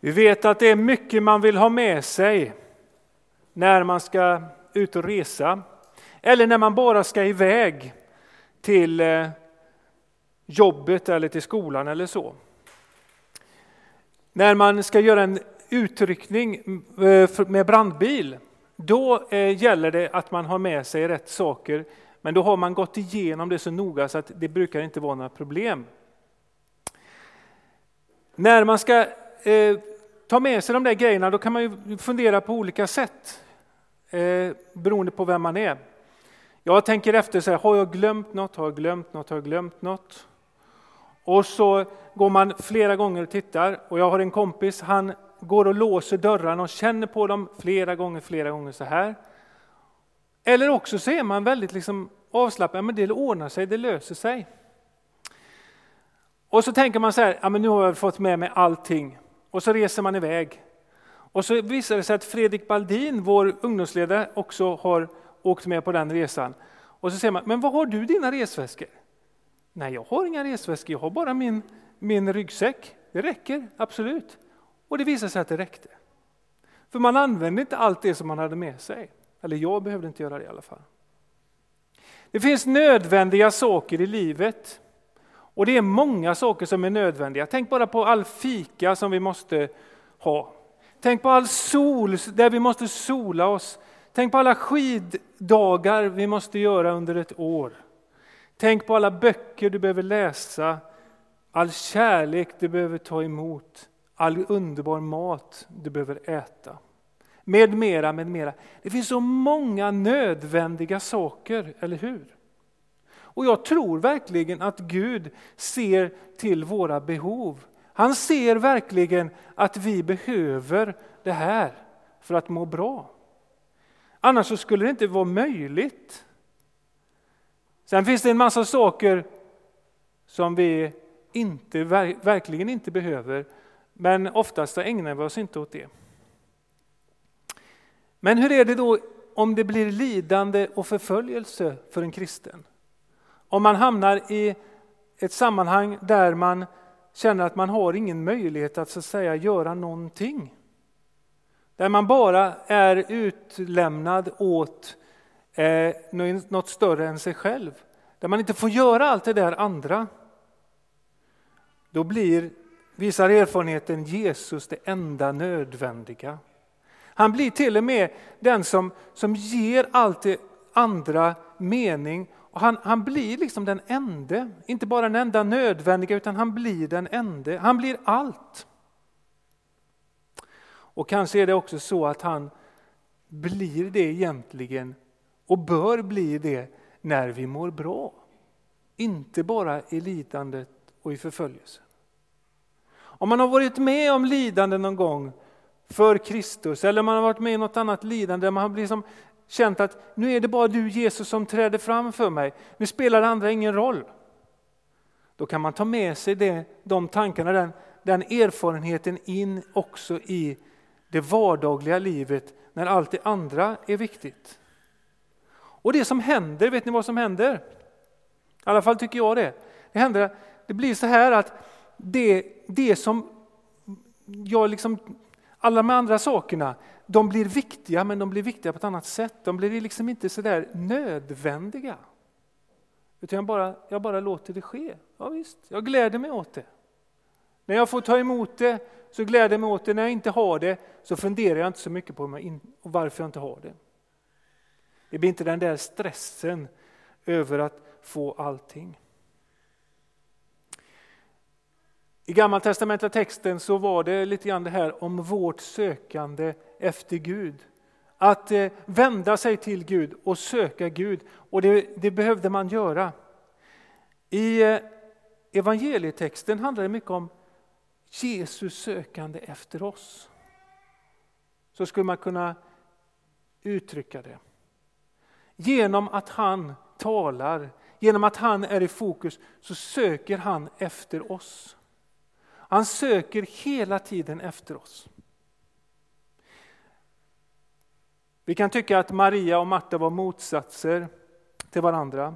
Vi vet att det är mycket man vill ha med sig när man ska ut och resa eller när man bara ska iväg till eh, jobbet eller till skolan eller så. När man ska göra en utryckning eh, med brandbil, då eh, gäller det att man har med sig rätt saker. Men då har man gått igenom det så noga så att det brukar inte vara några problem. När man ska eh, ta med sig de där grejerna, då kan man ju fundera på olika sätt eh, beroende på vem man är. Jag tänker efter, så här, har jag glömt något? Har jag glömt något? Har jag glömt något? Och så går man flera gånger och tittar och jag har en kompis, han går och låser dörrarna och känner på dem flera gånger, flera gånger så här. Eller också så är man väldigt liksom avslappnad, men det ordnar sig, det löser sig. Och så tänker man så här, ja, men nu har jag fått med mig allting. Och så reser man iväg. Och så visar det sig att Fredrik Baldin, vår ungdomsledare, också har åkt med på den resan. Och så säger man, men vad har du dina resväskor? Nej, jag har inga resväskor, jag har bara min, min ryggsäck. Det räcker, absolut. Och det visade sig att det räckte. För man använde inte allt det som man hade med sig. Eller jag behövde inte göra det i alla fall. Det finns nödvändiga saker i livet. Och det är många saker som är nödvändiga. Tänk bara på all fika som vi måste ha. Tänk på all sol där vi måste sola oss. Tänk på alla skiddagar vi måste göra under ett år. Tänk på alla böcker du behöver läsa, all kärlek du behöver ta emot, all underbar mat du behöver äta. Med mera, med mera. Det finns så många nödvändiga saker, eller hur? Och jag tror verkligen att Gud ser till våra behov. Han ser verkligen att vi behöver det här för att må bra. Annars så skulle det inte vara möjligt. Sen finns det en massa saker som vi inte, verkligen inte behöver, men oftast ägnar vi oss inte åt det. Men hur är det då om det blir lidande och förföljelse för en kristen? Om man hamnar i ett sammanhang där man känner att man har ingen möjlighet att så att säga göra någonting. Där man bara är utlämnad åt eh, något större än sig själv. Där man inte får göra allt det där andra. Då blir, visar erfarenheten, Jesus det enda nödvändiga. Han blir till och med den som, som ger allt det andra mening. Och han, han blir liksom den ende, inte bara den enda nödvändiga, utan han blir den ende. Han blir allt. Och kanske är det också så att han blir det egentligen och bör bli det när vi mår bra. Inte bara i lidandet och i förföljelsen. Om man har varit med om lidande någon gång för Kristus eller man har varit med i något annat lidande man har liksom känt att nu är det bara du Jesus som träder fram för mig. Nu spelar det andra ingen roll. Då kan man ta med sig det, de tankarna, den, den erfarenheten in också i det vardagliga livet när allt det andra är viktigt. Och det som händer, vet ni vad som händer? I alla fall tycker jag det. Det, händer, det blir så här att det, det som jag liksom, alla de andra sakerna, de blir viktiga men de blir viktiga på ett annat sätt. De blir liksom inte så där nödvändiga. Utan jag bara, jag bara låter det ske. Ja, visst, jag gläder mig åt det. När jag får ta emot det så gläder jag mig åt det. När jag inte har det så funderar jag inte så mycket på mig och varför jag inte har det. Det blir inte den där stressen över att få allting. I gammaltestamentliga texten så var det lite grann det här om vårt sökande efter Gud. Att eh, vända sig till Gud och söka Gud. Och det, det behövde man göra. I eh, evangelietexten handlar det mycket om Jesus sökande efter oss. Så skulle man kunna uttrycka det. Genom att han talar, genom att han är i fokus, så söker han efter oss. Han söker hela tiden efter oss. Vi kan tycka att Maria och Marta var motsatser till varandra.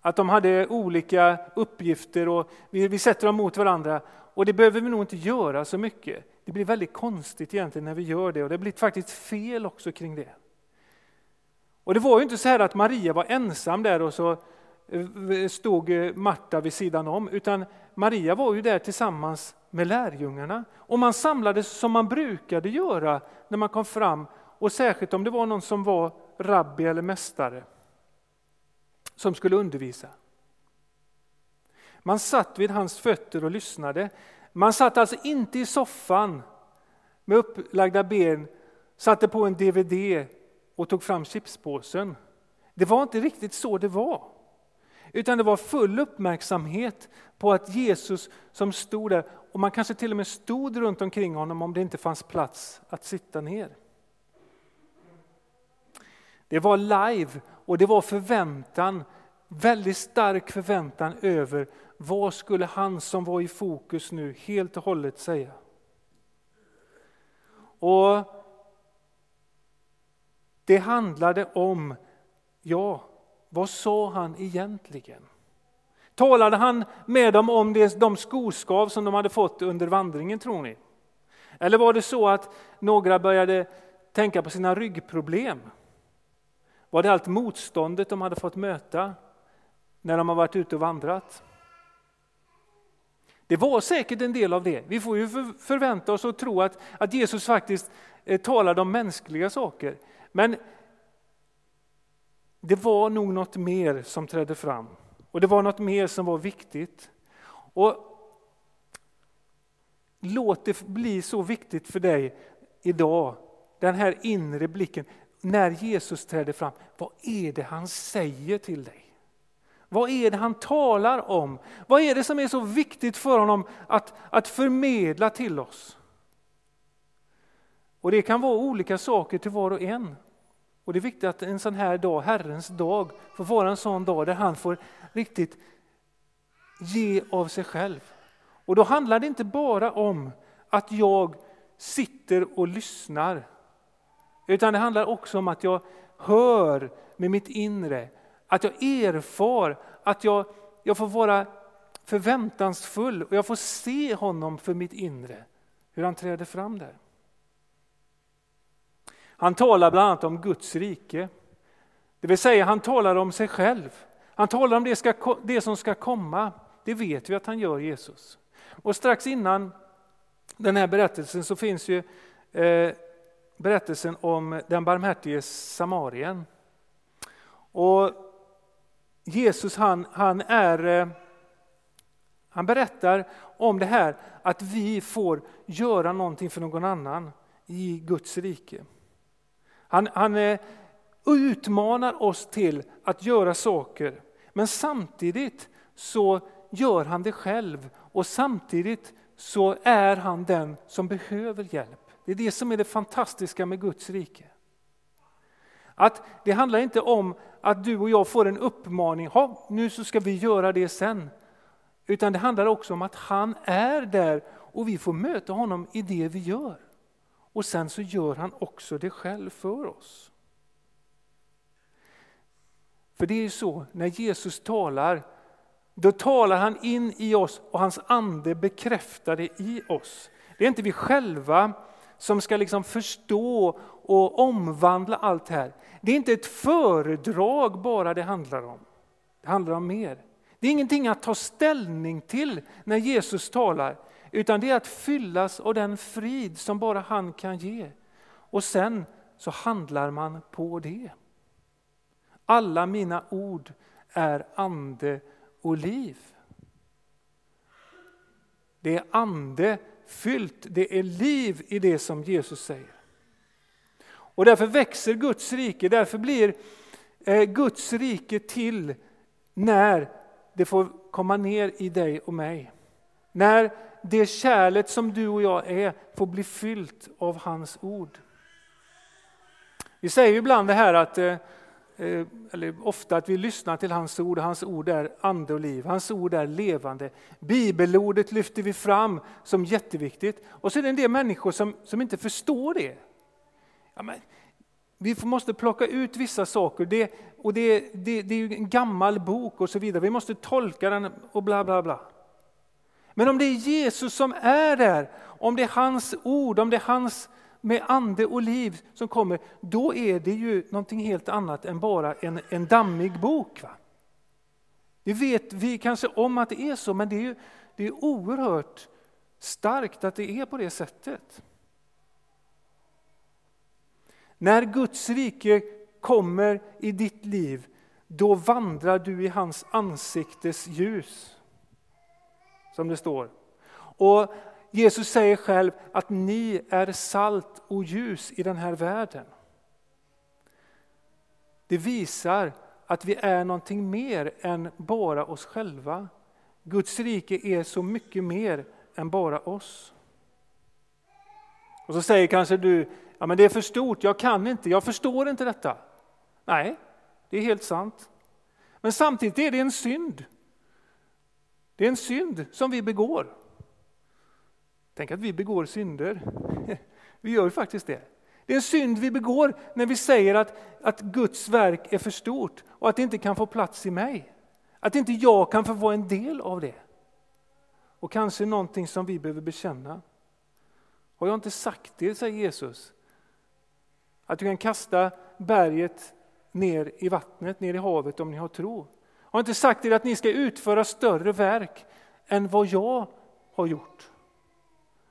Att de hade olika uppgifter och vi, vi sätter dem mot varandra. Och det behöver vi nog inte göra så mycket. det blir väldigt konstigt egentligen när vi gör det och det blir faktiskt fel också kring det. Och det var ju inte så här att Maria var ensam där och så eh, stod Marta vid sidan om, utan Maria var ju där tillsammans med lärjungarna. Och man samlades som man brukade göra när man kom fram, och särskilt om det var någon som var rabbi eller mästare som skulle undervisa. Man satt vid hans fötter och lyssnade. Man satt alltså inte i soffan med upplagda ben, satte på en DVD och tog fram chipspåsen. Det var inte riktigt så det var. Utan det var full uppmärksamhet på att Jesus som stod där, och man kanske till och med stod runt omkring honom om det inte fanns plats att sitta ner. Det var live och det var förväntan, väldigt stark förväntan över vad skulle han som var i fokus nu helt och hållet säga. Och Det handlade om, ja, vad sa han egentligen? Talade han med dem om de skoskav som de hade fått under vandringen tror ni? Eller var det så att några började tänka på sina ryggproblem? Var det allt motståndet de hade fått möta när de har varit ute och vandrat? Det var säkert en del av det. Vi får ju förvänta oss och tro att, att Jesus faktiskt eh, talade om mänskliga saker. Men det var nog något mer som trädde fram. Och det var något mer som var viktigt. Och Låt det bli så viktigt för dig idag, den här inre blicken, när Jesus träder fram. Vad är det han säger till dig? Vad är det han talar om? Vad är det som är så viktigt för honom att, att förmedla till oss? Och Det kan vara olika saker till var och en. Och Det är viktigt att en sån här dag, Herrens dag, får vara en sån dag där han får riktigt ge av sig själv. Och då handlar det inte bara om att jag sitter och lyssnar. Utan det handlar också om att jag hör med mitt inre att jag erfar att jag, jag får vara förväntansfull och jag får se honom för mitt inre, hur han träder fram där. Han talar bland annat om Guds rike. Det vill säga han talar om sig själv. Han talar om det, ska, det som ska komma. Det vet vi att han gör, Jesus. Och strax innan den här berättelsen så finns ju eh, berättelsen om den barmhärtige samarien. Och Jesus han, han, är, eh, han berättar om det här att vi får göra någonting för någon annan i Guds rike. Han, han eh, utmanar oss till att göra saker, men samtidigt så gör han det själv och samtidigt så är han den som behöver hjälp. Det är det som är det fantastiska med Guds rike. Att det handlar inte om att du och jag får en uppmaning, ha, nu så ska vi göra det sen. Utan det handlar också om att han är där och vi får möta honom i det vi gör. Och sen så gör han också det själv för oss. För det är ju så, när Jesus talar, då talar han in i oss och hans ande bekräftar det i oss. Det är inte vi själva som ska liksom förstå och omvandla allt det här. Det är inte ett föredrag bara det handlar om. Det handlar om mer. Det är ingenting att ta ställning till när Jesus talar, utan det är att fyllas av den frid som bara han kan ge. Och sen så handlar man på det. Alla mina ord är ande och liv. Det är ande fyllt, det är liv i det som Jesus säger. Och därför växer Guds rike, därför blir eh, Guds rike till när det får komma ner i dig och mig. När det kärlet som du och jag är får bli fyllt av hans ord. Vi säger ibland det här att, eh, eh, eller ofta att vi lyssnar till hans ord hans ord är ande och liv. Hans ord är levande. Bibelordet lyfter vi fram som jätteviktigt. Och så är det en del människor som, som inte förstår det. Ja, men, vi måste plocka ut vissa saker, det, och det, det, det är en gammal bok och så vidare. Vi måste tolka den och bla bla bla. Men om det är Jesus som är där, om det är hans ord, om det är hans med ande och liv som kommer, då är det ju någonting helt annat än bara en, en dammig bok. Va? Det vet vi kanske om att det är så, men det är, ju, det är oerhört starkt att det är på det sättet. När Guds rike kommer i ditt liv, då vandrar du i hans ansiktes ljus. Som det står. Och Jesus säger själv att ni är salt och ljus i den här världen. Det visar att vi är någonting mer än bara oss själva. Guds rike är så mycket mer än bara oss. Och så säger kanske du, ja men det är för stort, jag kan inte, jag förstår inte detta. Nej, det är helt sant. Men samtidigt är det en synd. Det är en synd som vi begår. Tänk att vi begår synder. Vi gör ju faktiskt det. Det är en synd vi begår när vi säger att, att Guds verk är för stort och att det inte kan få plats i mig. Att inte jag kan få vara en del av det. Och kanske någonting som vi behöver bekänna. Har jag inte sagt det, säger Jesus, att du kan kasta berget ner i vattnet, ner i havet om ni har tro. Har jag inte sagt er att ni ska utföra större verk än vad jag har gjort.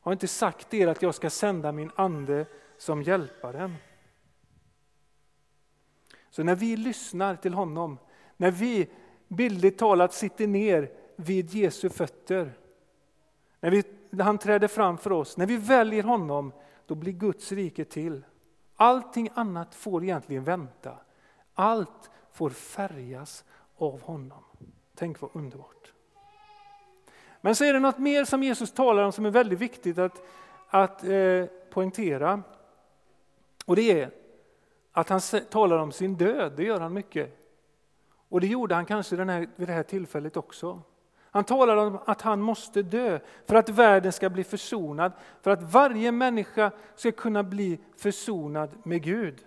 Har jag inte sagt er att jag ska sända min ande som hjälparen. Så när vi lyssnar till honom, när vi bildligt talat sitter ner vid Jesu fötter, när, vi, när han träder fram för oss, när vi väljer honom, då blir Guds rike till. Allting annat får egentligen vänta. Allt får färgas av honom. Tänk vad underbart. Men så är det något mer som Jesus talar om som är väldigt viktigt att, att eh, poängtera. Och det är att han talar om sin död, det gör han mycket. Och det gjorde han kanske den här, vid det här tillfället också. Han talar om att han måste dö för att världen ska bli försonad, för att varje människa ska kunna bli försonad med Gud.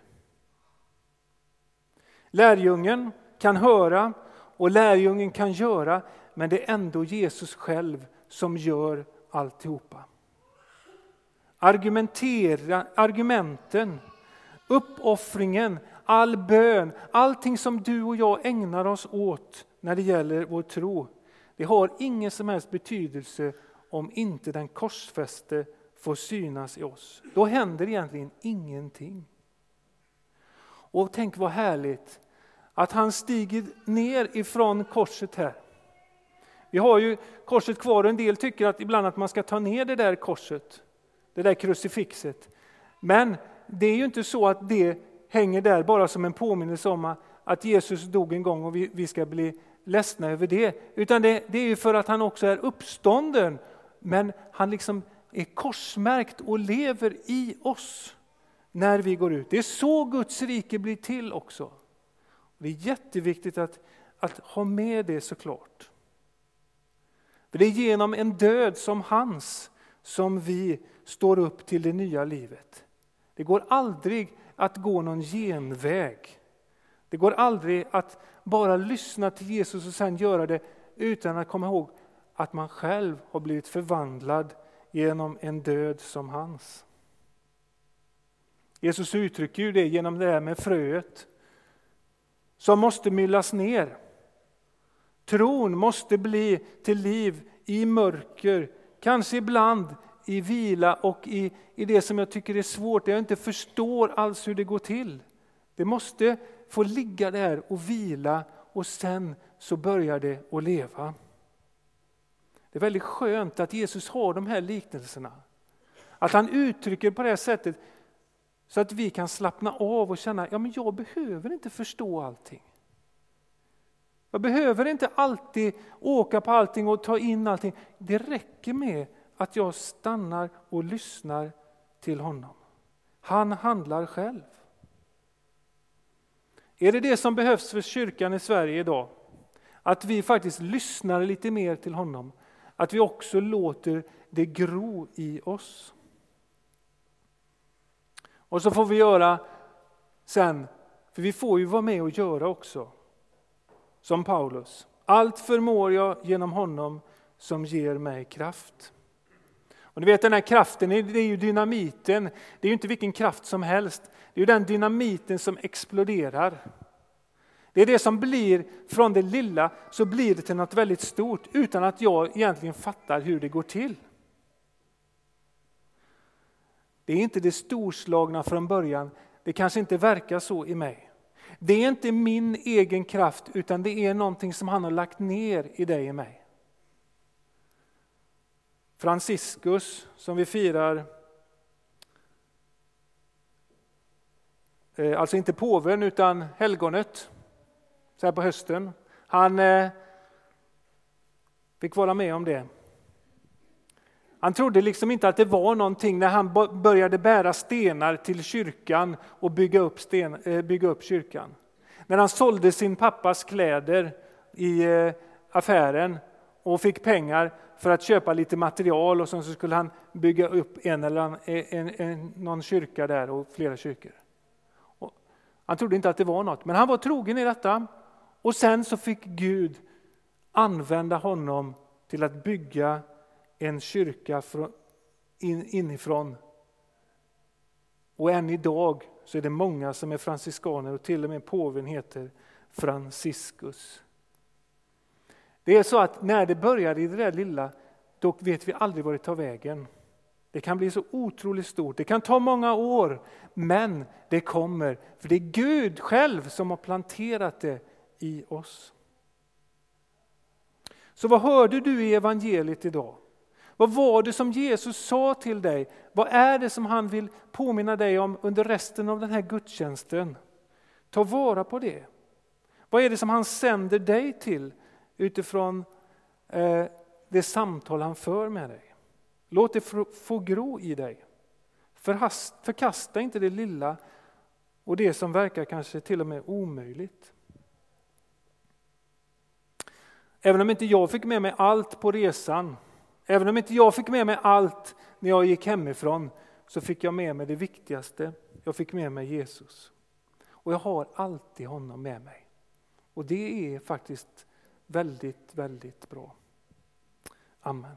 Lärjungen kan höra och lärjungen kan göra, men det är ändå Jesus själv som gör alltihopa. Argumentera, argumenten, uppoffringen, all bön, allting som du och jag ägnar oss åt när det gäller vår tro, det har ingen som helst betydelse om inte den korsfäste får synas i oss. Då händer egentligen ingenting. Och tänk vad härligt att han stiger ner ifrån korset här. Vi har ju korset kvar och en del tycker att ibland att man ska ta ner det där korset, det där krucifixet. Men det är ju inte så att det hänger där bara som en påminnelse om att Jesus dog en gång och vi, ska bli ledsna över det. Utan det, det är ju för att han också är uppstånden. Men han liksom är korsmärkt och lever i oss när vi går ut. Det är så Guds rike blir till också. Det är jätteviktigt att, att ha med det såklart. För det är genom en död som hans som vi står upp till det nya livet. Det går aldrig att gå någon genväg. Det går aldrig att bara lyssna till Jesus och sen göra det utan att komma ihåg att man själv har blivit förvandlad genom en död som hans. Jesus uttrycker ju det genom det här med fröet som måste myllas ner. Tron måste bli till liv i mörker, kanske ibland i vila och i, i det som jag tycker är svårt, jag inte förstår alls hur det går till. Det måste få ligga där och vila och sen så börjar det att leva. Det är väldigt skönt att Jesus har de här liknelserna. Att han uttrycker på det här sättet så att vi kan slappna av och känna, ja men jag behöver inte förstå allting. Jag behöver inte alltid åka på allting och ta in allting. Det räcker med att jag stannar och lyssnar till honom. Han handlar själv. Är det det som behövs för kyrkan i Sverige idag? Att vi faktiskt lyssnar lite mer till honom. Att vi också låter det gro i oss. Och så får vi göra sen, för vi får ju vara med och göra också som Paulus. Allt förmår jag genom honom som ger mig kraft. Och ni vet den här kraften, det är ju dynamiten. Det är ju inte vilken kraft som helst. Det är ju den dynamiten som exploderar. Det är det som blir, från det lilla så blir det till något väldigt stort utan att jag egentligen fattar hur det går till. Det är inte det storslagna från början, det kanske inte verkar så i mig. Det är inte min egen kraft utan det är någonting som han har lagt ner i dig och mig. Franciscus som vi firar, eh, alltså inte påven utan helgonet, så här på hösten. Han eh, fick vara med om det. Han trodde liksom inte att det var någonting när han började bära stenar till kyrkan och bygga upp, sten, eh, bygga upp kyrkan. När han sålde sin pappas kläder i eh, affären och fick pengar för att köpa lite material och sen så skulle han bygga upp en eller en, eh, en, en, någon kyrka där och flera kyrkor. Och han trodde inte att det var något, men han var trogen i detta. Och sen så fick Gud använda honom till att bygga en kyrka inifrån. Och än idag så är det många som är franciskaner och till och med påven heter Franciscus. Det är så att när det börjar i det där lilla, då vet vi aldrig var det tar vägen. Det kan bli så otroligt stort, det kan ta många år, men det kommer. För det är Gud själv som har planterat det i oss. Så vad hörde du i evangeliet idag? Vad var det som Jesus sa till dig? Vad är det som han vill påminna dig om under resten av den här gudstjänsten? Ta vara på det. Vad är det som han sänder dig till utifrån eh, det samtal han för med dig. Låt det få gro i dig. Förhast, förkasta inte det lilla och det som verkar kanske till och med omöjligt. Även om inte jag fick med mig allt på resan, även om inte jag fick med mig allt när jag gick hemifrån, så fick jag med mig det viktigaste. Jag fick med mig Jesus. Och jag har alltid honom med mig. Och det är faktiskt väldigt, väldigt bra. Amen.